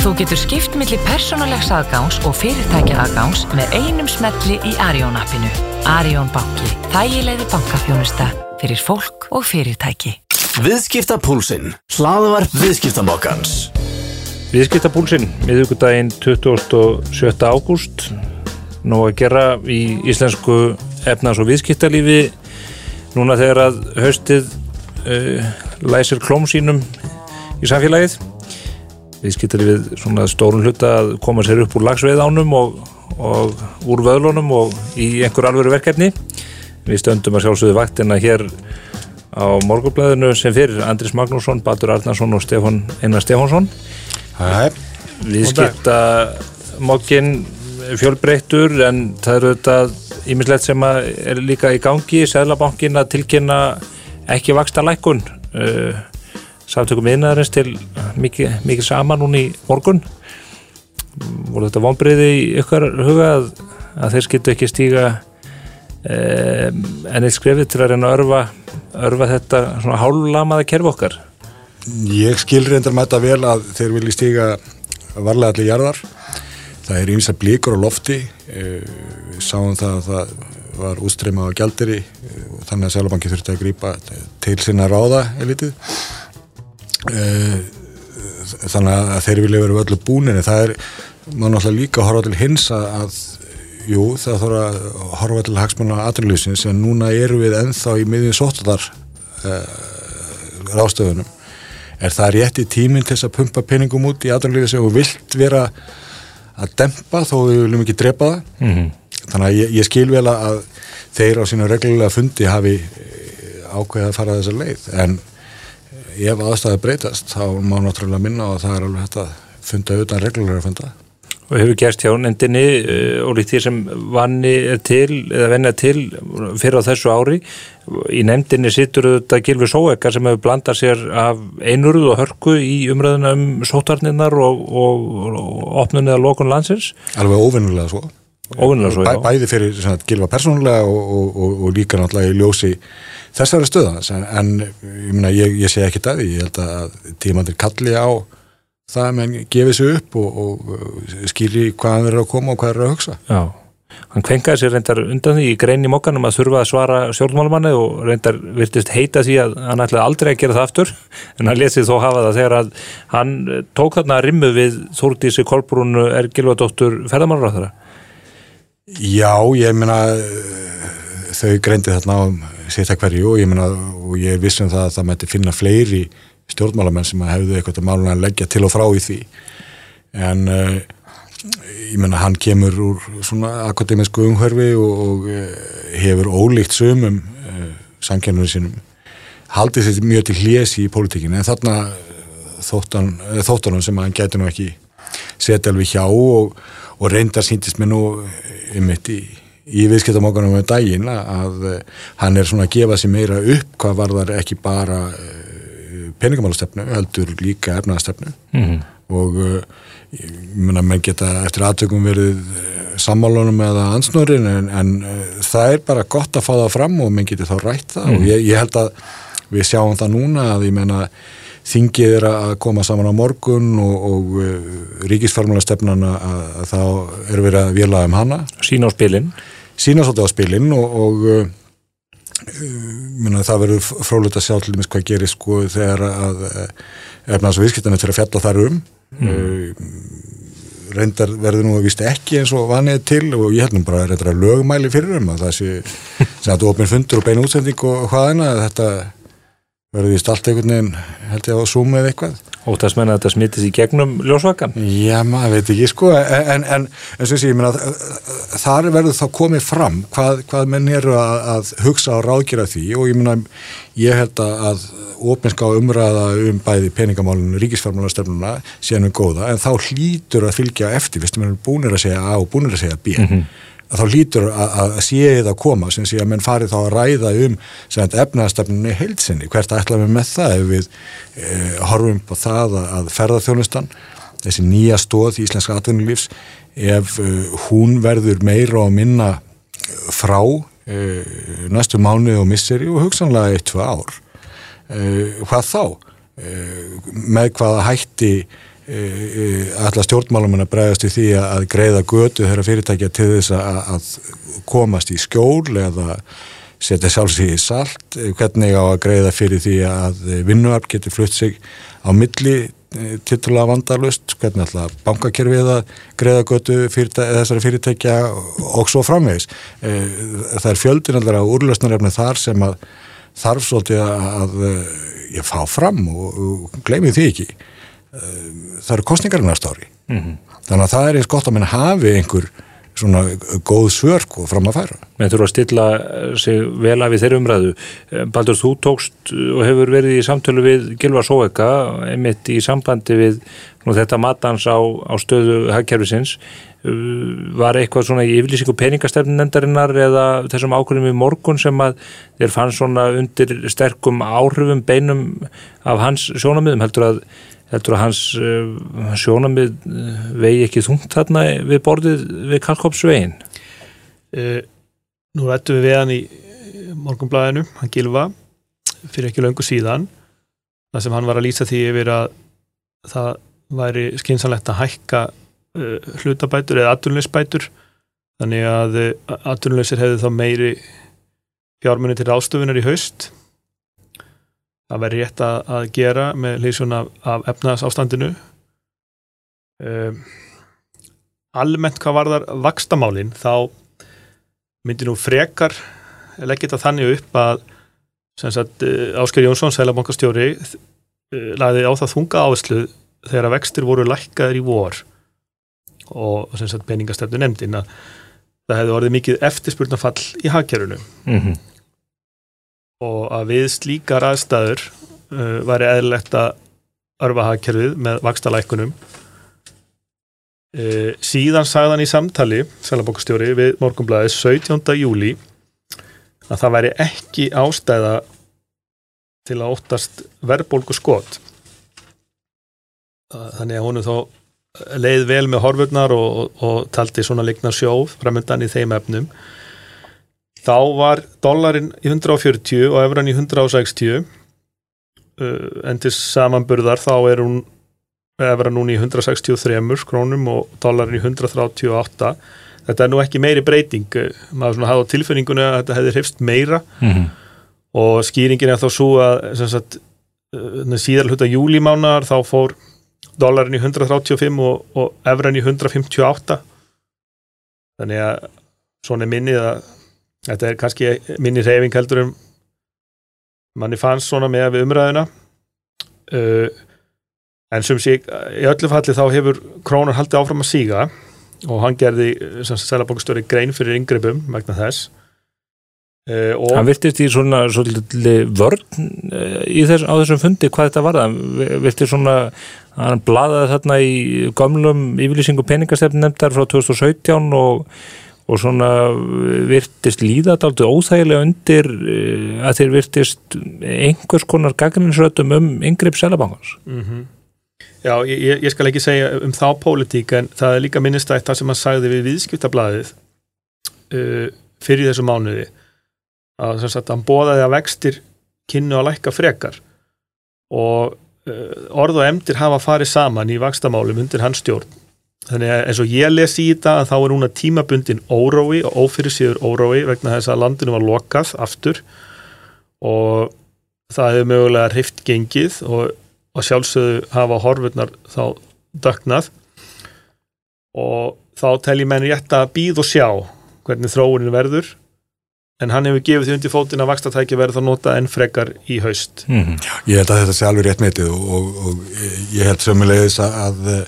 Þú getur skipt millir persónulegs aðgáns og fyrirtækja aðgáns með einum smelli í Arjón appinu. Arjón banki. Þægilegði bankafjónusta fyrir fólk og fyrirtæki. Viðskiptapúlsinn. Hlaðvarp viðskiptamokkans. Viðskiptapúlsinn, miðugudaginn 27. ágúst. Nú að gera í íslensku efnars- og viðskiptalífi núna þegar að haustið uh, læsir klóm sínum í samfélagið viðskiptalífið svona stórun hluta að koma sér upp úr lagsveið ánum og, og úr vöðlunum og í einhver alvöru verkefni. Við stöndum að sjálfsögðu vaktina hér á morgublaðinu sem fyrir Andris Magnússon, Baldur Arnarsson og Stefán Einar Stefánsson. Hæ, viðskipta mokkin fjölbreyttur en það eru þetta ímislegt sem er líka í gangi. Sæðlabankin að tilkynna ekki vaksta lækkun uh, samtökum innæðarins til mikið, mikið sama núna í morgun. Voru þetta vonbriði í ykkar huga að, að þeir skiltu ekki stíga um, en eitt skrefið til að reyna að örfa, örfa þetta svona hálulamaða kerfi okkar? Ég skil reyndar þetta vel að þeir vilji stíga varlega allir jarðar. Það er að blíkur á lofti. Eh, við sáum það að það var útstreyma á gjaldiri eh, þannig að Sælabanki þurfti að grípa til sinna ráða elitið. Eh, þannig að þeir vilja vera öllu búninni. Það er, maður náttúrulega líka horfa til hins að, jú, það þarf að horfa til hagsmanna aðrunlýsins en núna eru við enþá í miðjum sóttadar uh, ráðstöðunum er það rétt í tíminn til þess að pumpa peningum út í aðrunlýfi sem þú vilt vera að dempa þó við viljum ekki drepa það? Mm -hmm. þannig að ég, ég skil vel að þeir á sína reglulega fundi hafi ákveðið að fara þessa leið. En ef aðstæði breytast þá má náttúrulega minna og það er alveg hægt að funda utan reglulega funda. Og hefur gerst hjá nefndinni uh, og líkt því sem vanni er til eða venni til fyrir á þessu ári. Í nefndinni sittur þetta Gilvi Sóekar sem hefur blandað sér af einurð og hörku í umræðuna um sótarninnar og, og, og opnun eða lokun landsins. Alveg óvinnulega svo svo, Bæ, bæði fyrir svona, Gilva persónulega og, og líka náttúrulega í ljósi þessari stöðans en, en ég, myna, ég, ég sé ekki það ég held að tímandir kalli á það að menn gefið sér upp og, og skýri hvað hann verður að koma og hvað er að hugsa. Já, hann kvenkaði sér reyndar undan því í grein í mokkanum að þurfa að svara stjórnmálumanni og reyndar virtist heita því að hann ætlaði aldrei að gera það aftur. En hann letið þó hafa það þegar að hann tók þarna rimmu við Þórdísi Kolbrún er Gilvadóttur ferðamálaráþara Já, ég meina þau greindi þarna á sitt að hverju og ég meina og ég er vissum það að það mætti finna fleiri stjórnmálamenn sem hefðu eitthvað málun að leggja til og frá í því. En uh, ég meina hann kemur úr svona akademísku umhverfi og, og uh, hefur ólíkt sömum uh, sankjörnum sínum haldið þetta mjög til hljesi í pólitíkinu en þarna þóttan, þóttanum sem hann gæti nú ekki setja alveg hjá og, og reyndar síndist mér nú einmitt í, í viðskiptamokkanum um daginn að hann er svona að gefa sér meira upp hvað var þar ekki bara peningamálastefnu, heldur líka efnaðastefnu mm -hmm. og ég menna, menn geta eftir aðtökum verið sammálunum eða ansnórin en, en það er bara gott að fá það fram og menn geti þá rætt það mm -hmm. og ég, ég held að við sjáum það núna að ég menna þingið er að koma saman á morgun og, og ríkisformulega stefnan að, að þá er verið að vila um hana. Sína á spilin. Sína svolítið á spilin og, og myrna, það verður frólægt að sjá til dæmis hvað gerir sko þegar að efnars og viðskiptanir til að fjalla þar um. Mm. Reyndar verður nú að vista ekki eins og vanið til og ég held nú bara að þetta er lögmæli fyrir um að það sé að þú opnir fundur og beina útsending og hvaðina þetta verður vist allt einhvern veginn held ég á Zoom eða eitthvað. Og það smenna að þetta smittist í gegnum ljósvakan Já, maður veit ekki sko en, en, en sem sé, ég meina þar verður þá komið fram hvað, hvað menn eru að, að hugsa og ráðgjera því og ég meina, ég held að ofinská umræða um bæði peningamálinu, ríkisfarmálastefnuna séum við góða, en þá hlýtur að fylgja eftir, við erum búinir að segja A og búinir að segja B. Mm -hmm þá lítur að, að sé það að koma sem sé að menn fari þá að ræða um efnaðastefnunni heilsinni hvert ætlaðum við með það? Ef við e, horfum på það að, að ferðarþjónustan þessi nýja stóð í Íslenska atvinnulífs ef e, hún verður meira og minna frá e, næstu mánuði og misseri og hugsanlega eitt, tvö ár hvað þá? Með hvaða hætti alla stjórnmálum að bregðast í því að greiða götu þeirra fyrirtækja til þess að, að komast í skjól eða setja sjálfsíði salt, hvernig á að greiða fyrir því að vinnuarp getur flutt sig á milli titulega vandalust, hvernig alltaf bankakerfið að greiða götu fyrirtæ þessari fyrirtækja og svo framvegs. Það er fjöldin alltaf á úrlösnarefni þar sem að þarf svolítið að ég fá fram og, og gleymi því ekki. Það eru kostningar næst ári. Mm -hmm. Þannig að það er eins gott að mann hafi einhver svona góð svörk og fram að færa. Menn þurfa að stilla sig vel af í þeirri umræðu. Baldur, þú tókst og hefur verið í samtölu við Gilvar Sóeka, einmitt í sambandi við nú, þetta matans á, á stöðu hagkerfisins. Var eitthvað svona í yfirlýsingu peningastefnendarinnar eða þessum ákveðum í morgun sem að þér fann svona undir sterkum áhrifum beinum af hans sjónamiðum heldur að heldur að hans uh, sjónamið uh, vegi ekki þungt þarna við borðið við Kalkópsvegin uh, Nú rættum við við hann í morgunblæðinu, hann Gilva fyrir ekki löngu síðan. Þar sem hann var að lýsa því yfir að það væri skynsanlegt að hækka uh, hlutabætur eða aturleysbætur þannig að aturleysir hefði þá meiri fjármunni til ástöfunar í haust það verður rétt að, að gera með lýsjón af, af efnaðs ástandinu um, almennt hvað var þar vakstamálin þá myndir nú frekar leggja þetta þannig upp að uh, Ásker Jónsson, sælabankastjóri uh, lagði á það þunga áherslu þegar að vextir voru lækkaður í vor og sagt, peningastefnu nefndin að það hefði orðið mikið eftirspurnafall í hagkerunum mm -hmm og að við slíkar aðstæður uh, væri eðlilegt að örfa hagkerfið með vakstalækunum uh, síðan sagðan í samtali Sælabokastjóri við Morgonblæði 17. júli að það væri ekki ástæða til að óttast verðbólgu skot þannig að honu þó leið vel með horfurnar og, og, og taldi svona likna sjóf framöndan í þeim efnum þá var dollarin í 140 og efran í 160 uh, en til samanburðar þá er hún efra núni í 163 krónum og dollarin í 138 þetta er nú ekki meiri breyting maður svona hafði á tilfinningunni að þetta hefði hrifst meira. Mm -hmm. og skýringin er þá svo að sagt, uh, síðar hluta júlimánar þá fór dollarin í 135 og, og efran í 158 þannig að svona er minnið að þetta er kannski minni reyfing heldur um manni fannst svona með við umræðuna. Uh, en sem sé í öllu falli þá hefur krónur haldið áfram að síga og hann gerði selabókustöri grein fyrir yngreipum megna þess. Uh, hann virtist í svona vörn uh, þess, á þessum fundi hvað þetta var það virtist svona hann bladaði þarna í gamlum yfirlýsingu peningastefn nefndar frá 2017 og og svona virtist líðat aldrei óþægilega undir eh, að þeir virtist einhvers konar gagninsrötum um yngreip selabankars mm -hmm. Já, ég, ég skal ekki segja um þá pólitík en það er líka minnistætt það sem hann sagði við viðskiptablaðið uh, fyrir þessu mánuði að, að hann bóðaði að vextir kynnu að lækka frekar og uh, orð og emdir hafa farið saman í vakstamálum undir hans stjórn Þannig að eins og ég lesi í þetta að þá er núna tímabundin órói og ófyrirsýður órói vegna þess að landinu var lokað aftur og það hefur mögulega hrift gengið og, og sjálfsögðu hafa horfurnar þá döknað og þá tel ég menn rétt að býð og sjá hvernig þróunin verður en hann hefur gefið því undir fótinn að vakstatæki verður þá nota enn frekar í haust. Mm -hmm. Ég held að þetta sé alveg rétt metið og, og, og ég held sömulegis að, að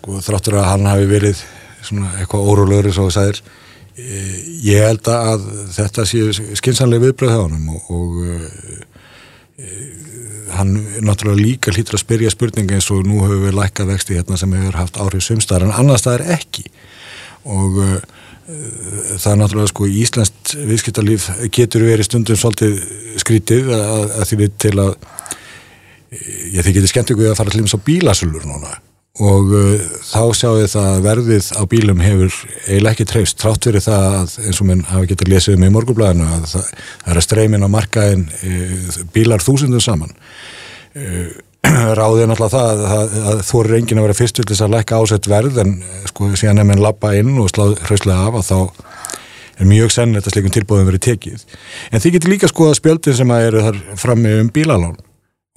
sko þráttur að hann hafi verið svona eitthvað órólegur eins og það sæðir ég held að þetta séu skinsanlega viðbröð hjá hann og, og e, hann náttúrulega líka hlýtur að spyrja spurninga eins og nú hefur við lækkað vexti hérna sem hefur haft áhrif sumstaðar en annars það er ekki. Og e, það er náttúrulega sko Íslandst viðskiptarlíf getur verið stundum svolítið skrítið að, að því við til að ég þykir þetta skemmt ykkur að fara til þess að bílasölur núna og uh, þá sjáum við það að verðið á bílum hefur eiginlega ekki trefst, trátt verið það að eins og minn hafa getið lesið um í morgublæðinu að það, það er að streymin á markaðin uh, bílar þúsundum saman uh, ráðið er náttúrulega það að, að, þú er reyngin að vera fyrst til þess að lækka ásett verð en eh, sko síðan ef menn lappa inn og slá hrauslega af að þá er mjög sennilegt að slikum tilbúðum verið tekið. En þið getur líka skoða spjöldin sem að eru þar frammi um bílalán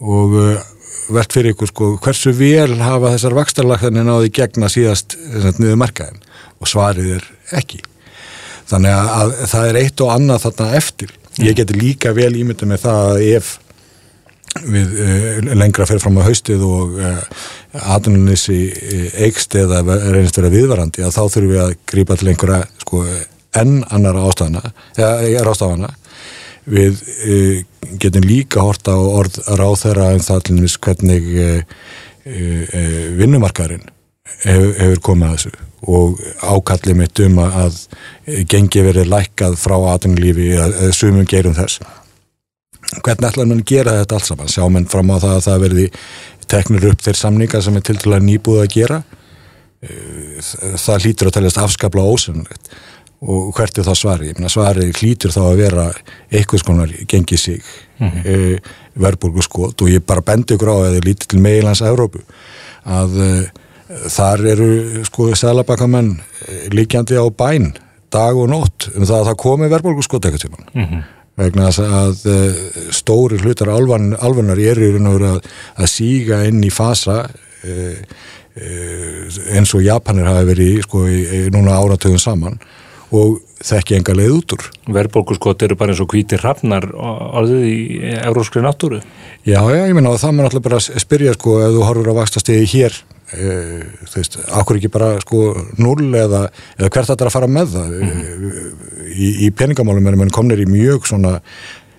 og uh, velt fyrir ykkur sko hversu vel hafa þessar vakstarlagðanir náði gegna síðast niður markaðin og svarið er ekki. Þannig að, að það er eitt og annað þarna eftir. Ég geti líka vel ímyndið með það að ef við uh, lengra fyrir fram á haustið og uh, atvinnunissi uh, eikst eða reynist vera viðvarandi að þá þurfum við að grípa til einhverja sko, enn annar ástafana eða ástafana við getum líka horta á orð ráð þeirra en það til nýst hvernig vinnumarkaðurinn hefur, komið að þessu og ákallið mitt um að gengi verið lækkað frá atvinnulífi eða sumum gerum þess. Hvernig ætlaði mann gera þetta allt saman? Sjá menn fram á það að það verði teknir upp þeir samningar sem er til að nýbúða að gera það hlýtur að teljast afskapla ósynlegt og hvert er það svari? Ég meina svari hlýtur þá að vera eitthvað skonar gengið sig mm -hmm. e, eh, verðbúrgu skot og ég bara bendi ykkur á að þið lítið til meilans Európu að e, þar eru sko selabakamenn líkjandi á bæn dag og nótt um það að það komi verðbúrgu skot eitthvað hann mm -hmm vegna að eh, stóri hlutar alvan, alvanar eru að, að síga inn í fasa e, e, eins og Japanir hafi verið sko, í, í núna áratöðum saman og þekki enga leið út úr. Verðbólkuskot eru bara eins og hvítir rafnar orðið í euróskri náttúru? Já, já, ég menna og það maður alltaf bara spyrja sko ef þú horfur að vaksta stegi hér e, þú veist, akkur ekki bara sko null eða, eða hvert þetta er að fara með það mm -hmm. í, í peningamálum er mann komnir í mjög svona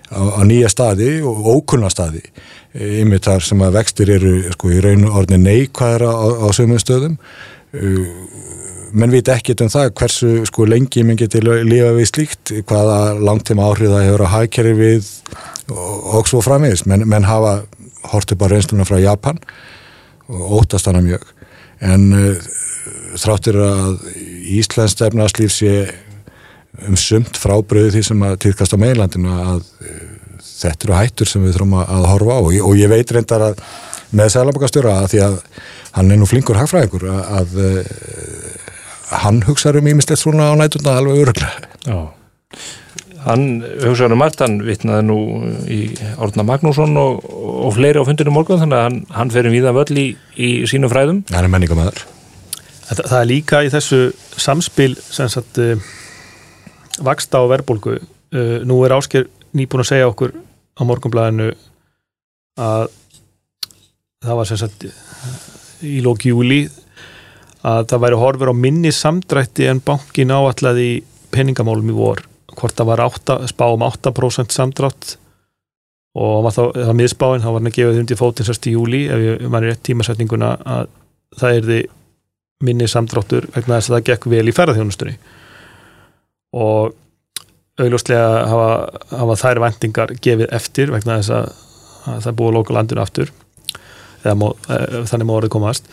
á, á nýja staði og ókunna staði yfir þar sem að vextir eru sko í raun orðin neikvæðra á, á sömum stöðum menn veit ekki um það hversu sko lengi minn getur lifa við slíkt hvaða langtíma áhrif það hefur að hækjari við og, svo framins menn, menn hafa hortið bara reynsluna frá Japan og óttast hana mjög. En uh, þráttur að Íslands stefnarslíf sé um sumt frábröðu því sem að týrkast á meilandinu að uh, þetta eru hættur sem við þurfum að horfa á. Og og ég veit reyndar að með Sælabokastjóra að því að hann er nú flinkur hagfræðingur að, að uh, hann hugsaður um ímislegt svona á nætuna alveg öruglega Já Hann, hugsaður um margt, hann vittnaði nú í Orna Magnússon og, og fleiri á fundinu morgun, þannig að hann, hann fer um víða völl í, í sínum fræðum. Það er menningamæður. Það, það er líka í þessu samspil sem sagt uh, vaksta á verbulgu. Uh, nú er Ásker nýbúin að segja okkur á morgunblæðinu að það var sem sagt í lóki júli að það væri horfur á minni samdrætti en bankin áallaði peningamálum í vor. Hvort það var 8, spá um 8% samdrátt og það var miðspáinn, þá var hann að gefa þundi fótinn sérst í júli, ef ég í rétt tímasetninguna að það er því minni samdráttur vegna þess að það gekk vel í ferðarþjónustunni og augljóslega hafa, hafa þær vendingar gefið eftir vegna þess að, að það búið loka landinu aftur eða mó, e, þannig má orðið komast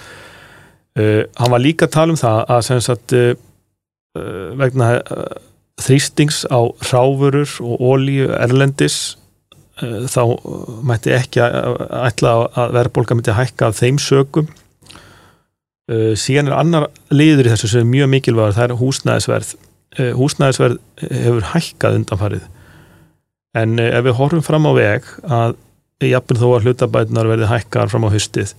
uh, hann var líka að tala um það að sagt uh, vegna uh, þrýstings á ráfurur og ólíu erlendis þá mætti ekki ætla að verðbólka myndi að hækka af þeim sögum eh, síðan er annar liður í þessu sem er mjög mikilvægur, það er húsnæðisverð. Húsnæðisverð hefur hækkað undanfarið. En ef við horfum fram á veg að jafnveg þó að hlutabætunar verði hækkar fram á höstið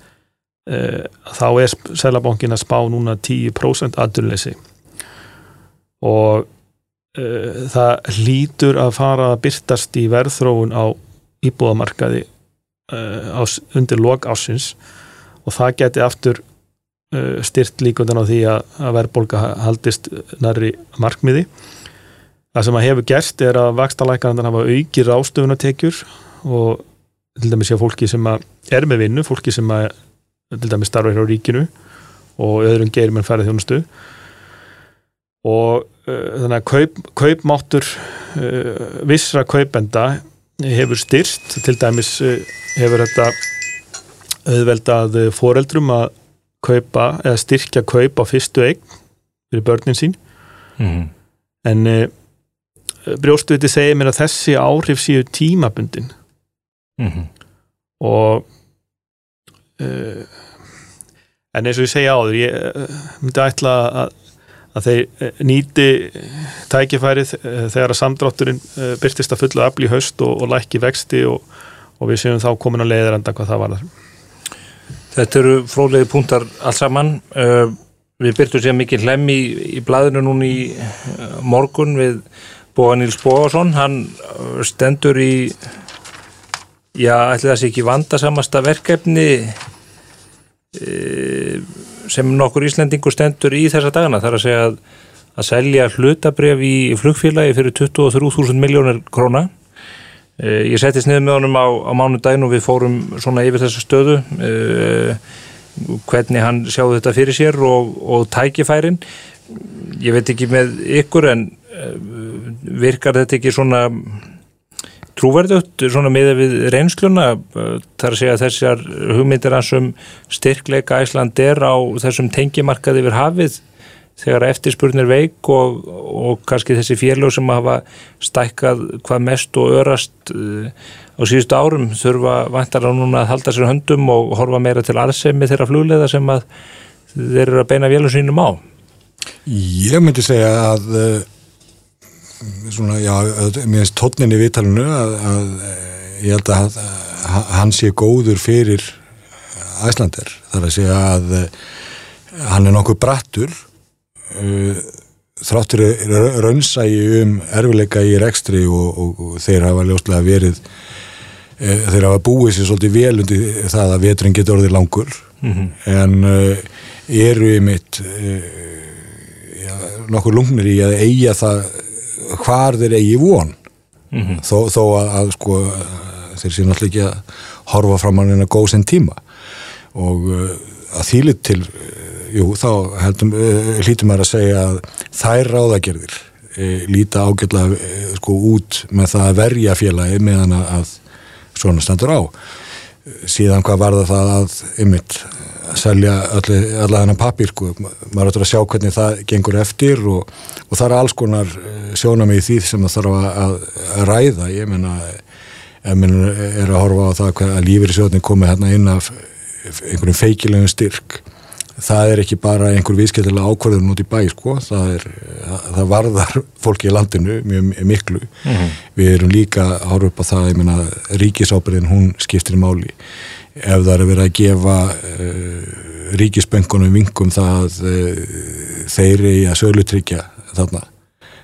þá er selabankin að spá núna 10% aðdurleysi og uh, það hlýtur að fara að byrtast í verðþróun á íbúðamarkaði uh, undir lok ásins og það geti aftur uh, styrt líkundan á því að, að verðbólka haldist næri markmiði. Það sem að hefur gerst er að vakstalækarandar hafa aukir ástöfunatekjur og til dæmis séu fólki sem er með vinnu, fólki sem að til dæmis starfa hér á ríkinu og öðrum gerir menn færið þjónustu og uh, þannig að kaup, kaupmáttur uh, vissra kaupenda hefur styrst til dæmis uh, hefur þetta auðveldað foreldrum að kaupa eða styrkja kaup á fyrstu eign fyrir börnin sín mm. en brjóstuðiti segir mér að þessi áhrif séu tímabundin mm -hmm. og uh, en eins og ég segja áður ég uh, myndi ætla að, að þeir uh, nýti tækifærið þegar að samdrátturinn byrtist að fullu afl í haust og, og lækki vexti og, og við séum þá komin að leiðir enda hvað það var þar Þetta eru fróðlegi punktar alls saman. Við byrtum sér mikið hlem í, í blæðinu núna í morgun við Bóa Níls Bóasson. Hann stendur í, já, ætli það sé ekki vandasamasta verkefni sem nokkur Íslendingur stendur í þessa dagana. Það er að segja að, að selja hlutabref í flugfélagi fyrir 23.000 miljónir króna. Uh, ég settist niður með honum á, á mánudaginn og við fórum svona yfir þessa stöðu uh, hvernig hann sjáðu þetta fyrir sér og, og tækifærin ég veit ekki með ykkur en virkar þetta ekki svona trúverðugt svona miða við reynsluna þar að segja þessar hugmyndir hans um styrkleika Æsland er á þessum tengimarkaði yfir hafið þegar eftirspurnir veik og, og kannski þessi félög sem hafa stækkað hvað mest og örast uh, á síðustu árum þurfa vantar á núna að halda sér höndum og horfa meira til arðsemi þeirra flugleða sem að þeir eru að beina vélum sínum á. Ég myndi segja að uh, svona, já, mér finnst tónnin í viðtalinu að, að ég held að hann sé góður fyrir Æslander þar að segja að hann er nokkuð brattur Uh, þráttur raunsægi um erfileika í rekstri og, og, og þeir hafa ljóslega verið e, þeir hafa búið sér svolítið vel undir það að veturinn getur orðið langur mm -hmm. en eru í mitt ja, nokkur lungnir í að eiga það hvar þeir eigi von mm -hmm. þó, þó að, að sko þeir séu náttúrulega ekki að horfa fram á henni að góð sem tíma og að þýlit til jú, þá heldum, hlítum maður að segja að þær ráðagerðir líta ágjörlega sko út með það að verja félagi meðan að svona standur á síðan hvað var það að ymmit selja allar þennan papír sko, maður ættur að sjá hvernig það gengur eftir og, og það er alls konar sjónami í því sem það þarf að, að ræða, ég menna ef minn er að horfa á það að lífið í sjóðin komið hérna inn af einhverjum feikilegum styrk það er ekki bara einhver viðskiptilega ákvörðun út í bæ sko, það, er, það varðar fólki í landinu mjög miklu. Mm -hmm. við erum líka að horfa upp á það ég menna ríkisábyrðin hún skiptir í máli ef það er verið að gefa uh, ríkisböngunum vingum það uh, þeir í að sögutryggja þarna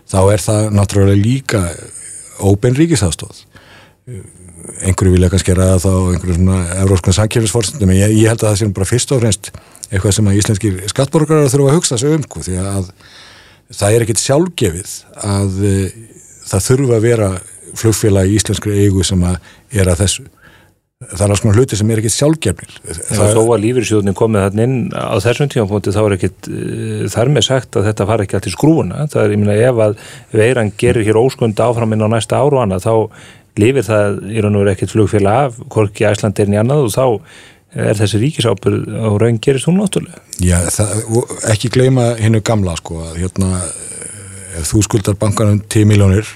þá er það náttúrulega líka óbein ríkisafstóð einhverju vilja kannski ræða þá einhverju svona euróskuna samkjöfisforsendum en ég, ég held að það sé bara fyrst og fremst eitthvað sem að íslenskir skattborgarar þurfa að hugsa sig um sko, því að það er ekkit sjálfgefið að uh, það þurfa að vera flugfélag í íslenskri eigu sem að er að þessu það er alls konar hluti sem er ekkit sjálfgefnil Það þó að lífyrsjóðin komið þann inn á þessum tímapunkti þá er ekkit uh, þar með sagt að þetta fara ekki allt í skrúuna það er, ég minna, ef að veiran gerir hér óskund áfram inn á næsta áru hana þá lifir það í raun og veru ekkit flugfélag af, hvorki æslandirinn í annað og þá er þessi ríkisábyrð á raun gerist hún náttúrulega? Já, það, ekki gleyma hennu gamla sko að hérna ef þú skuldar bankanum 10 miljónir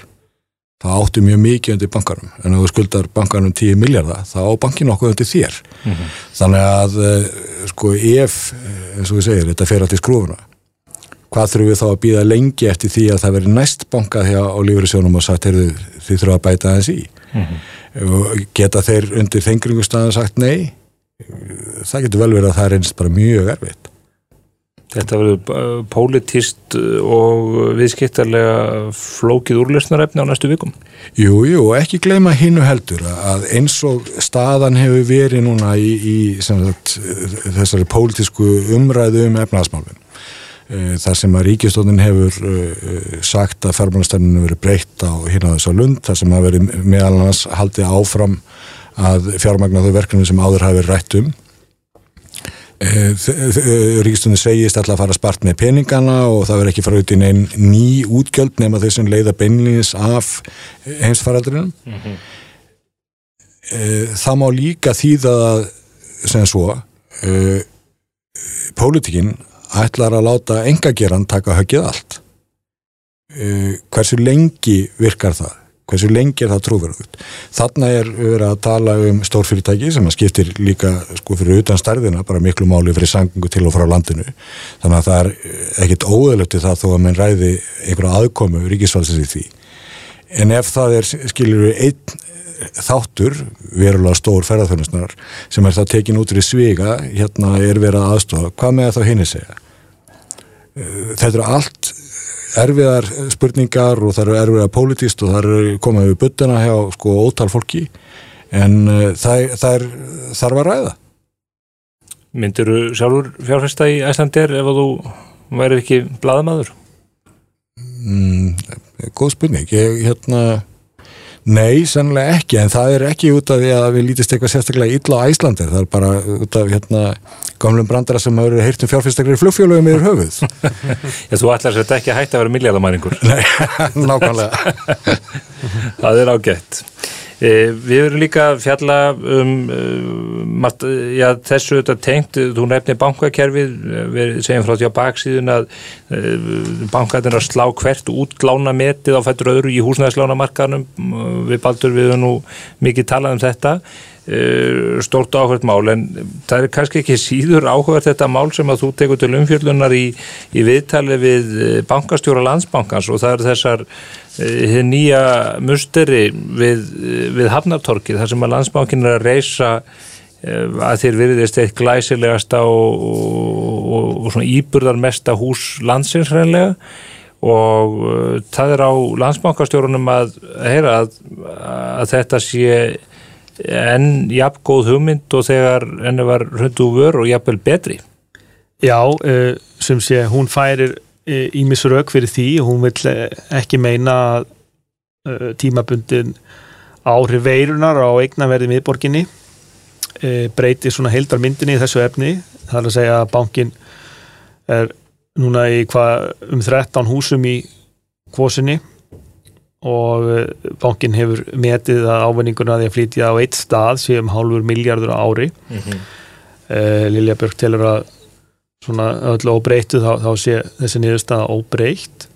þá áttu mjög mikið undir bankanum. En ef þú skuldar bankanum 10 miljardar þá á bankinu okkur undir þér. Mm -hmm. þannig að eh, sko ef eins og við segir, þetta fer allt í skrúfuna hvað þurfum við þá að býða lengi eftir því að það veri næst bankað hjá á lífriðsjónum og sagt, heyrðu, þið þurfum að bæta þess í? Mm -hmm. geta þeir undir þengringustafan sagt nei? Það getur vel verið að það er einst bara mjög erfitt Þetta verður pólitist og viðskiptarlega flókið úrlösnarefni á næstu vikum. Jú, jú, ekki gleyma hinnu heldur að eins og staðan hefur verið núna í, í sagt, þessari pólitísku umræðu um efnaðasmálfinn þar sem að ríkistónin hefur sagt að fjármálastefninu verið breytt á hérna þess að lund, þar sem að verið meðal annars haldið áfram að fjármagna þau verkefni sem áður hafi verið rætt um Ríkistunni segist alltaf að fara spart með peningana og það verður ekki fara út í neinn ný útgjöld nema þeir sem leiða beinlýnis af heimsfaraldrinum. Mm -hmm. það má líka þýða sem svo pólitikinn ætlar að láta engageran taka höggið allt. Hversu lengi virkar það hversu lengi er það trúverðugt. Þarna er verið að tala um stórfyrirtæki sem skiptir líka sko fyrir utan stærðina, bara miklu máli fyrir sangungu til og frá landinu. Þannig að það er ekkit óðalöfti það þó að menn ræði einhverja aðkomu ríkisfalsins í því. En ef það er, skiljur við einn þáttur, verulega stór ferðarþjónusnar sem er það tekin út í sviga, hérna er verið að aðstofa hvað með það þá hinn er segja þetta eru allt erfiðar spurningar og það eru erfiðar pólitíst og það eru komið við buttuna hjá sko ótal fólki. En uh, það, það er þarf að ræða. Myndir þú sjálfur fjárfesta í Æslandir ef þú væri ekki bladamadur? mm, Góð spurning. Ég hérna Nei, sannlega ekki, en það er ekki út af því að við lítist eitthvað sérstaklega illa á Æslandir, það er bara út af hérna gamlum brandara sem hafa verið heyrt um fjárfyrstaklega í flugfjölugum yfir höfuð. Já, þú ætlar sér þetta ekki að hætta að vera miljardamæringur. Nei, nákvæmlega. það er ágætt. E, við verum líka að fjalla um uh, já, þessu þetta tengt, þú nefnir bankakerfið, við segjum frá því á baksíðun að bankaðin að slá hvert útlána metið á fættur öðru í húsnæðislánamarkanum, við baldur við nú mikið talað um þetta. Stórt áhvert mál. En það er kannski ekki síður áhvert þetta mál sem að þú tekur til umfjörlunar í, í viðtali við bankastjóra landsbankans og það er þessar hér nýja musteri við, við Hafnartorkið þar sem að landsbankin er að reysa að þér veriðist eitt glæsilegasta og, og, og svona íburðarmesta hús landsins hreinlega. Og það er á landsbankastjórunum að heyra að, að þetta sé enn jafn góð hugmynd og þegar henni var hundu vör og jafnvel betri. Já, sem sé, hún færir ímis rauk fyrir því. Hún vil ekki meina að uh, tímabundin áhrif veirunar á eignaverði miðborginni. Uh, breyti svona heildar myndinni í þessu efni. Það er að segja að bankin er núna í hvað um 13 húsum í kvosinni. Og eh, bankin hefur metið að ávinninguna því að flytja á eitt stað sem hálfur miljardur á ári. Mm -hmm. Lilja Björk telur að svona öllu óbreytu þá, þá sé þessi niðurstaða óbreytt.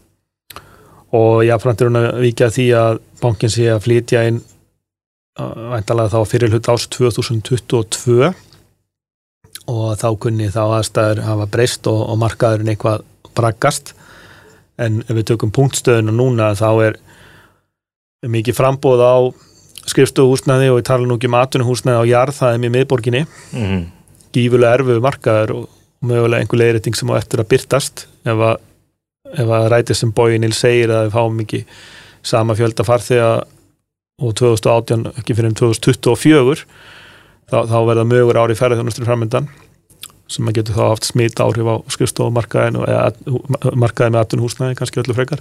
Og jáfnframt er hún að vikja því að bankin sé að flytja inn væntalega þá fyrir hlut ás 2022 og þá kunni þá aðstæður hafa breyst og, og markaðurinn eitthvað braggast. En ef við tökum punktstöðun og núna þá er mikið frambóð á skrifstofuhúsnaði og ég tala nú ekki um atvinnuhúsnaði á jarðaðum í miðborginni. Mm gífulega erfuðu markaður og mögulega einhver leiðrætting sem á eftir að byrtast ef að, ef að rætið sem bói Níl segir að við fáum ekki sama fjölda farþega og 2018 ekki fyrir um 2024 þá, þá verða mögur ári ferðarþjónustur framöndan sem að getur þá haft smita áhrif á skrifstofumarkaðin eða markaði með atvinnuhúsnaði kannski öllu frekar.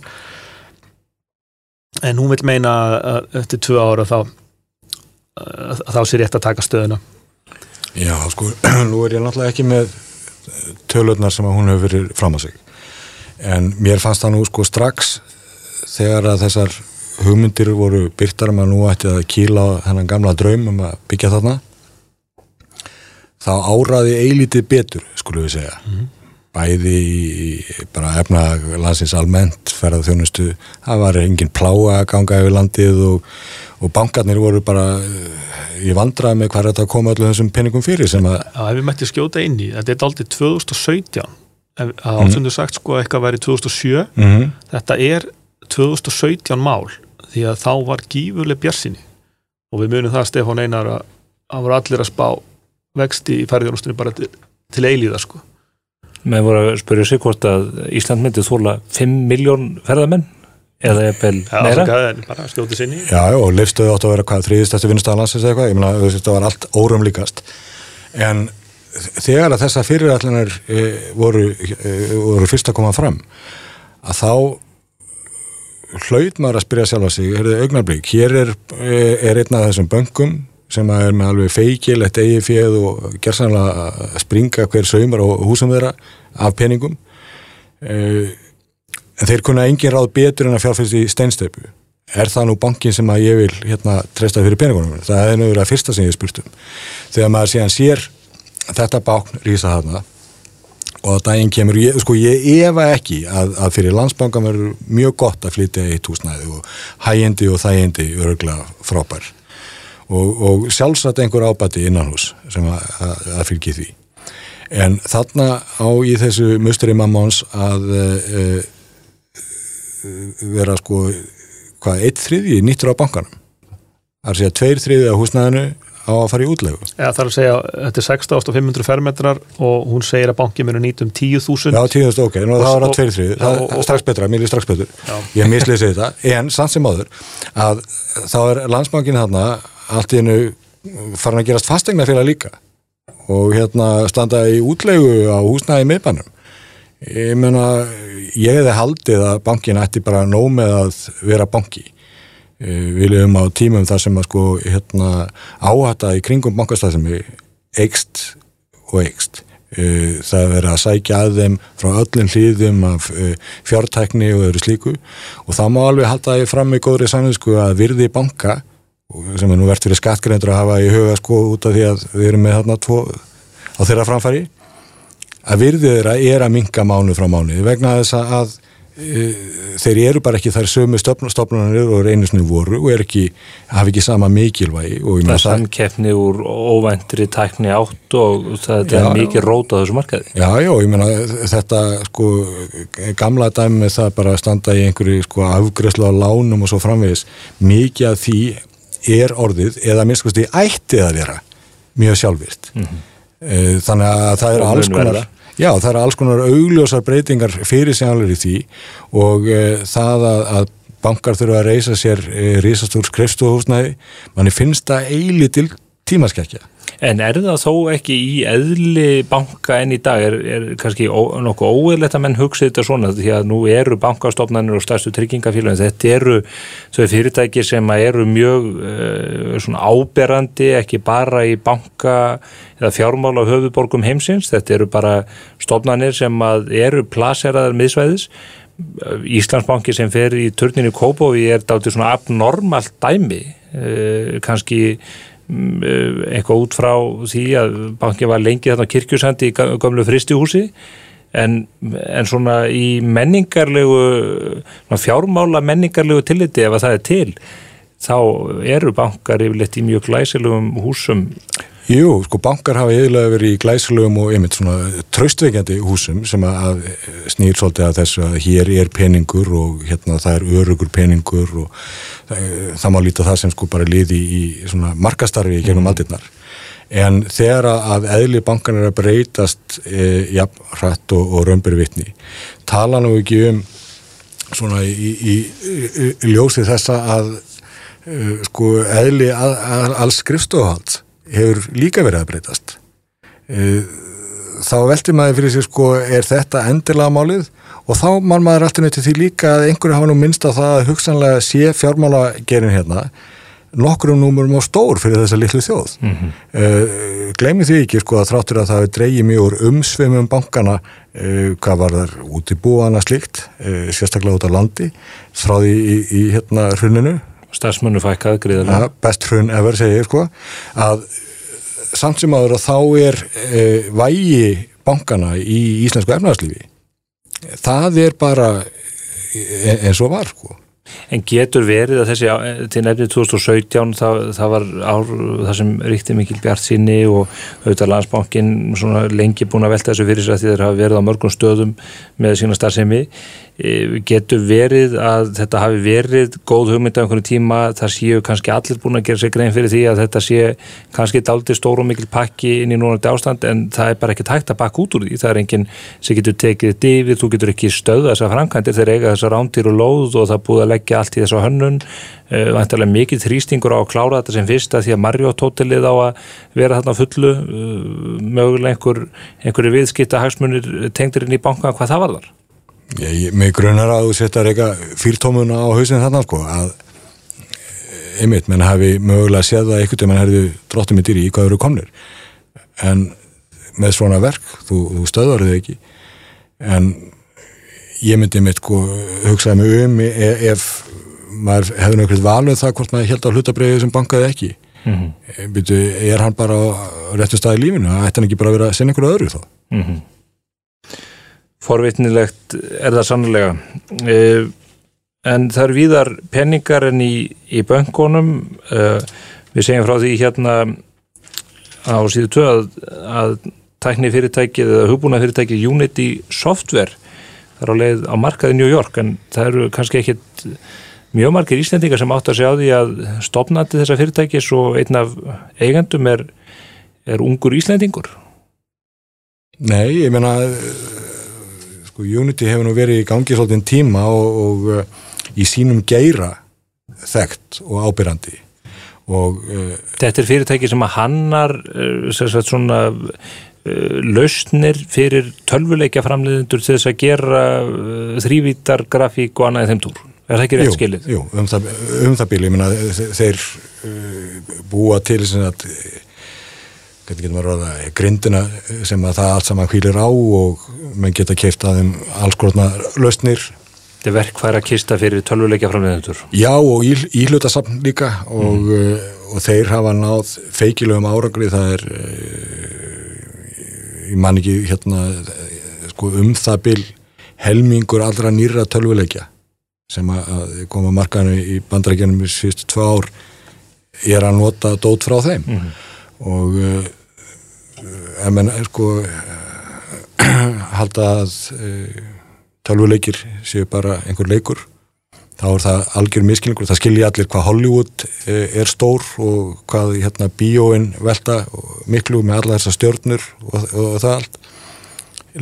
En hún vil meina að eftir tvö ára þá þá sé rétt að taka stöðuna. Já, sko, nú er ég náttúrulega ekki með tölurnar sem hún hefur verið fram að sig. En mér fannst það nú sko strax þegar að þessar hugmyndir voru byrtar um að nú ætti að kýla hennan gamla draum um að byggja þarna þá áraði eilítið betur, skulum við segja. Mm -hmm bæði í bara efna landsins almennt ferða þjónustu, það var engin pláa að ganga yfir landið og, og bankarnir voru bara eh, vandraði með hvað þetta kom allir þessum peningum fyrir sem að ef við mætti skjóta inn í, þetta er aldrei 2017 að mhm. sagt sko eitthvað væri 2007 mm þetta er 2017 mál því að þá var gífurleg björnsinni og við munum það Stefán Einar að það voru allir að spá vexti í ferðjónustunni bara til, til eilíða sko með voru að spyrja sig hvort að Ísland myndi þóla 5 miljón ferðamenn eða eppel meira. Já, já, og lifstuði átt að vera hvað þrýðistæstu vinnstæðalansins eða eitthvað, ég meina þetta var allt órum líkast en þegar að þessa fyrirætlunar e, voru, e, voru fyrst að koma fram að þá hlaut maður að spyrja sjálfa sig, er þetta augnablík hér er, e, er einn af þessum böngum sem er með alveg feikil eitt eigi fjöð og gerðsannlega að springa hver saumar og húsum þeirra af peningum. Uh, en þeir kunna engin ráð betur en að fjárfæst í steinstöpu er það nú bankin sem að ég vil hérna treysta fyrir peningunum það er nú verið að fyrsta sem ég spurt um. Þegar maður síðan sér þetta bákn rýsa þarna og að daginn kemur, ég, sko ég efa ekki að, að fyrir landsbankan verður mjög gott að flytja eitt húsnæði og hægindi og þægindi örgla frábær og, og sjálfsagt einhver ábæti innan hús sem að fylgi því. En þarna á í þessu musteri mammáns að e, vera sko hvað, eitt þriði nýttur á bankanum. Það er að segja tveir þriði á húsnæðinu á að fara í útlegu Já, það er að segja, þetta er 16.500 fermetrar og hún segir að bankin munu nýtum 10.000 Já, 10.000, ok, nú Og- það var að tveir þriði, Já, það og- er strax betra, mér er strax betur, Já. ég mislýsi þetta, en samt sem áður, að þá er landsbankin þarna allt í hennu farin að gerast fastegna fyrir líka. Og hérna standa í útlegu á húsnæði miðbænum. Ég meina, ég hefði haldið að bankin ætti bara nóg með að vera banki. Eh, Við lifum á tímum þar sem að sko hérna áhætta í kringum bankastæðsemi eikst og eikst. Eh, Það er verið að sækja að þeim frá öllum hlýðum af eh, fjártækni og öðru slíku og það má alveg halda því fram í góðri sanninsku að virði banka sem er nú verðt fyrir skattgreyndur að hafa í huga sko út af því að við erum með þarna tvo á þeirra framfæri að virði þeirra er að minka mánu frá mánu vegna þess að þeir eru bara ekki þær sömu stofnunarnir og reynusni voru og er ekki, hafa ekki sama mikilvægi Það er samkeppni úr óvæntri tækni átt og það Já, er mikið rót á þessu markaði. Já, já, ég meina þetta sko gamla dæmi það bara að standa í einhverju sko afgræslu á lánum og svo framvegis mikið af því er orðið eða minnst sko ætti að vera mjög sjálfvirt mm þannig að það eru alls konar. Já, það eru alls konar augljósar breytingar fyrir sjálfur í því og e, það að, að bankar þurfa að reysa sér e, risastór skrifstofuhúsnæði. Manni finnst það eilítil tímaskekkja? En er það þó ekki í eðli banka enn í dag, er, er kannski ó, nokkuð óeðlegt að menn hugsa þetta svona? Því að nú eru bankastofnanir og stærstu tryggingafélagin, þetta eru þau fyrirtæki sem eru mjög uh, svona áberandi ekki bara í banka eða fjármála höfuborgum heimsins, þetta eru bara stofnanir sem eru plaseraðar miðsvæðis. Íslandsbanki sem fer í turninu Kópói er dálítið svona abnormalt dæmi uh, kannski eitthvað út frá því að bankin var lengi þarna kirkjusandi í gömlu fristihúsi en, en svona í menningarlegu fjármála menningarlegu tilliti ef að það er til þá eru bankar yfirleitt í mjög glæsilegum húsum Jú, sko bankar hafa eiginlega verið í glæsilegum og einmitt svona traustveikjandi húsum sem að snýr svolítið að þessu að hér er peningur og hérna það er örugur peningur og það, það má líta það sem sko bara liði í svona markastarfi í gegnum aldirnar. En þegar að eðli bankan er að breytast e, jafn hrætt og, og römbir vitni, tala nú ekki um svona í, í, í, í ljósi þessa að sko eðli að, að, alls skrifstofuhald hefur líka verið að breytast. Uh, þá veltir maður fyrir sig sko er þetta endilega málið? Og þá mann maður alltaf nöyti því líka að einhverju hafa nú minnst á það að hugsanlega sé fjármála gerin hérna nokkrum númurum á stór fyrir þessa litlu þjóð. Mm -hmm. gleymi því ekki sko að þráttur að það hefur dreigið mjög úr umsvimum bankana uh, hvað var þar út í búana slíkt uh, sérstaklega út á landi þráði í, í, í hérna hruninu starfsmönnu fækkað gríðarlega. Ja, best hrun ever segir sko. Að samt sem áður að þá er e, vægi bankana í íslensku efnarslífi það er bara e, eins og var sko. En getur verið að þessi til nefnið 2017 það, það var ár það sem ríkti mikil bjart sinni og auðvitað landsbankin lengi búin að velta þessu fyrir sér að þeir hafa verið á mörgum stöðum með sína starfsemi getur verið að þetta hafi verið góð hugmynd af einhvern tíma það séu kannski allir búin að gera sig grein fyrir því að þetta sé kannski daldi stór og mikil pakki inn í núnandi ástand en það er bara ekki tækt að bakka út úr því. Það er enginn sem getur tekið þetta yfir þú getur ekki stöða þessar framkvæmdir þeir eiga þessar rándýr og lóð og það búið að leggja allt í þessa hönnun. Uh, vantarlega mikið þrýstingur á að klára þetta sem fyrst að því að Marriott hótelið á að vera þarna fullu. Uh, mögulega einhver, einhverju viðskipta hagsmunir tengdir inn í banka hvað það var þar mig grunar að þú setja reyka fyrrtómuna á hausinn þarna sko að eh, einmitt, menn hafi mögulega séð það einhvern veginn hefðu drottum í dýri í hvað eru komnir en með svona verk, þú, þú stöðar þau ekki en ég myndi mitt sko hugsaði mig um e- ef maður hefði nákvæmt valið það hvort maður held á hlutabriðið sem bankaði ekki mm. -hmm. Byrju, er hann bara á réttu staði í lífinu, ætti hann ekki bara að vera að sinna einhverju öðru þá mm -hmm. Forvitnilegt er það sannlega uh, en það eru víðar penningar en í, í böngunum uh, við segjum frá því hérna á síðu 2 að, að tækni fyrirtækið eða hugbúna fyrirtækið Unity Software það er á leið á markaði New York en það eru kannski ekkit mjög margir íslendingar sem átt að segja á því að stopnandi þessa fyrirtækis og einn af eigendum er, er ungur íslendingur. Nei, ég meina sko Unity hefur nú verið í gangi svolítið tíma og, og uh, í sínum geira þekkt og ábyrrandi og uh, Þetta er fyrirtæki sem að hannar uh, svona uh, lausnir fyrir tölvuleikja framleiðendur til þess að gera þrývítar grafík og annað þeim túr. Er það ekki rétt skilið? Jú, um það, um það bíl, ég þe- þeir búa til maður að grindina sem að það allt saman hvílir á og menn geta keift að þeim alls grotna lausnir. Þetta er verkfæra kista fyrir tölvuleikja framleiðendur. Já og í, íhlutasafn líka og, uh, og þeir hafa náð feikilegum árangri. Það er uh, ég man ekki hérna uh, sko, um það bil helmingur allra nýra tölvuleikja sem að, að markaðinu í bandarækjanum í síðustu tvö ár er að nota dót frá þeim. Og uh, ef menn sko halda að uh, tölvuleikir séu bara einhver leikur. Þá er það algjör miskilningur, það skilji allir hvað Hollywood eh, er stór og hvað hérna bíóin velta miklu með alla þessar stjörnur og, og, og það allt.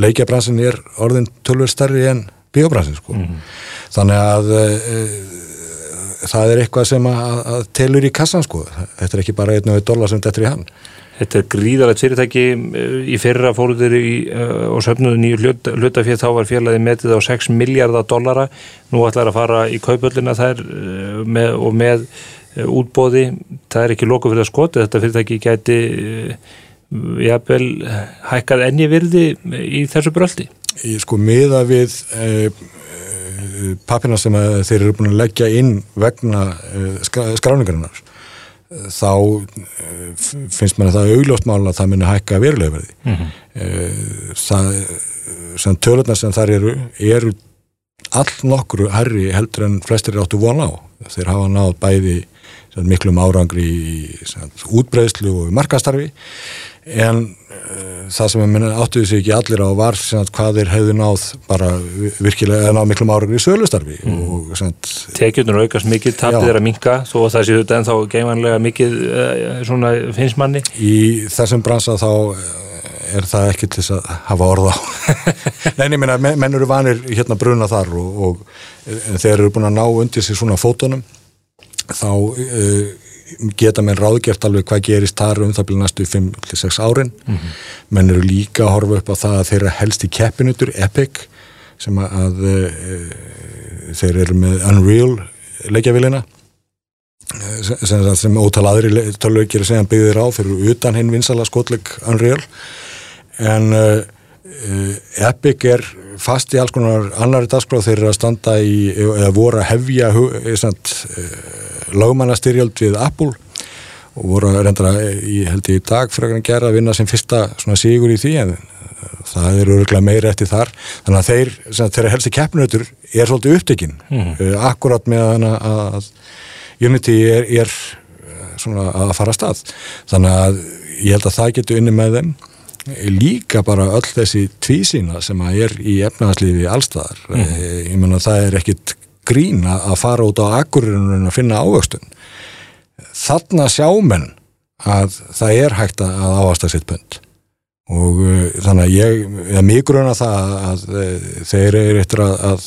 Leikjabransin er orðin tölver stærri en bíóbransin sko. Þannig að e, það er eitthvað sem að, að telur í kassan sko, þetta er ekki bara einn og einn dólar sem þetta er í hann Þetta er gríðalegt fyrirtæki. Eh, í fyrra fóruður uh, og söfnuðu nýju hlut, hlutafér þá var félagið metið á 6 miljardar dollara. Nú ætlar að fara í kaupöllina þær uh, með, og með uh, útbóði, það er ekki loku fyrir að skoti þetta fyrirtæki gæti jafnvel hækkað enni virði í þessu bröldi Í sko miða við pappina sem þeir eru búin að leggja inn vegna skráningarinnar þá eh, finnst mér að það er augljóst mál að það muni hækka verulega verði mm -hmm. það sem tölurnar sem þar eru eru all nokkru herri heldur en flestir áttu von á þeir hafa náð bæði miklum árangri í útbreðslu og markastarfi en uh, það sem að áttuðu sig ekki allir á var sagt, hvað þeir hefðu náð bara virkilega náð miklum árangri í sölustarfi mm. og tekjurnar aukast mikið, tapir þeirra minka þó að það séu þetta en þá geimanlega mikið uh, svona finnst manni. Í þessum bransa þá er það ekki til að hafa orð á. En ég meina, menn eru vanir hérna bruna þar og, og þeir eru búin að ná undir sig svona fótunum þá uh, geta menn ráðgert alveg hvað gerist þar um það byrja næstu 5-6 árin mm -hmm. menn eru líka að horfa upp á það að þeirra helst í keppinutur, Epic sem að uh, þeir eru með Unreal leikjavílina sem, sem ótal aðri tölvökir sem byggðir á fyrir utan hinn vinsala skotleik Unreal en uh, Epic er fast í alls konar annari dagskráð þeir eru að standa í eða voru að hefja lögmannastyrjöld við Apple og voru að reynda í, held ég í dag frekar en gera að vinna sem fyrsta svona sigur í því en það eru örgulega meira eftir þar. Þannig að þeir, þeirra helsti keppnötur er svolítið upptekinn. Mm. akkurat með að, að Unity er, er svona að fara að stað. Þannig að ég held að það getur unni með þeim líka bara öll þessi tvísýna sem að er í efnaðarslífi allstaðar mm. ég menna það er ekkit grína að fara út á akkurinn að finna ávöxtun. Þarna sjámenn að það er hægt að ávasta sitt pönd og uh, þannig að ég eða mig gruna það að uh, þeir eru eftir að, að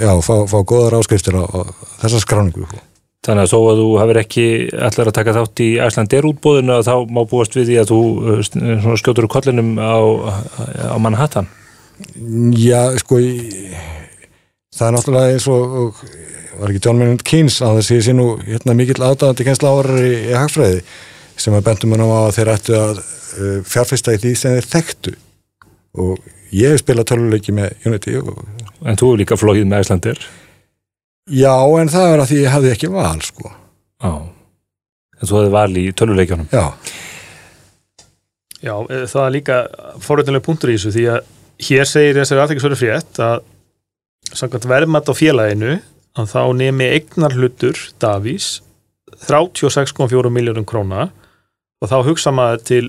já, fá, fá góðar áskriftir á, á þessa skráningu Þannig að þó að þú hefur ekki allar að taka þátt í Æslandir útbóðinu að þá má búast við því að þú skjótur úr kollinum á, á Manhattan? Já, sko það er náttúrulega eins og, var ekki John Maynard Keynes að það sé sér nú hérna, mikill aðdáðandi kensla árar í, í hagfræði sem að bendum hann á að þeir ættu að uh, fjárfesta í því sem þeir þekktu. Og ég hef spilað töluleiki með Unity og... En þú hefur líka flóið með Íslandir Já, en það er að því ég hafði ekki val sko. Já, en þú hefði val í töluleikjónum Já. Já, það er líka fórhættilega punktur í þessu því að hér segir þessari aðtækisverðu frétt að samkvæmt verðmat á félaginu að þá nemi eignar hlutur Davís 36,4 miljónum króna og þá hugsa maður til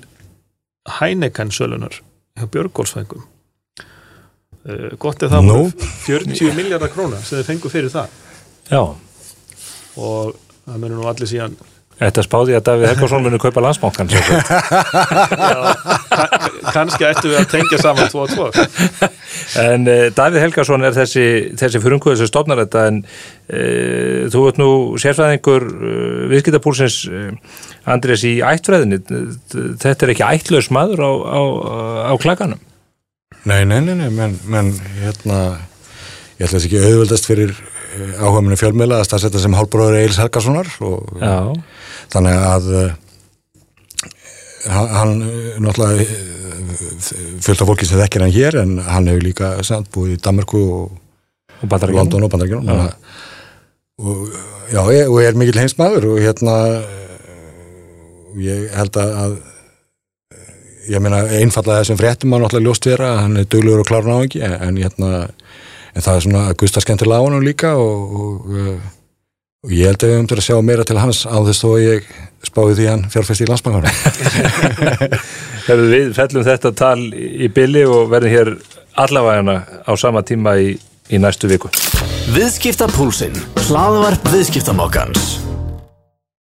Heineken sölunar hjá Björgólfsfængum. Uh, gott er það Nú? voru 40 miljardar króna sem þið fengu fyrir það Já, og það munir nú allir síðan þetta spáði að Davíð Helgarsson muni kaupa sagt. kannski ættu við að tengja saman 2 og 2 En uh, Davíð Helgarsson er þessi, þessi frumkvöðu sem stofnar þetta en uh, þú ert nú sérfræðingur uh, viðskiptapúlsins uh, Andrés í ættfræðinni. Þetta er ekki ættlaus maður á, á, á klaganum Nei, nei, nei, nei, menn, menn hérna, ég ætla þess ekki auðvöldast fyrir áhugaminu fjölmiðla að staðsetja sem hálfbróður Eils Helgasonar og Já, þannig að uh, hann uh, náttúrulega af fólki sem þekkir hann hér en hann hefur líka samt búið í Danmarku og og London og Bandaríkjum og og ég er mikill heimsmaður og hérna ég held að, ég meina einfallega þessum fréttum að náttúrulega ljóst vera hann er duglegur og klárn á ekki en, en hérna en það er svona að Gustaf skemmtilega á hann líka og, og, uh, og ég held að við höfum til að sjá meira til hans á þess þó að ég spáði því hann fjárfæst í landsbankanum Hefur við fellum þetta tal í billi og verðum hér allavegana á sama tíma í, í næstu viku Viðskiptapúlsinn, hlaðvarp viðskiptamokkans.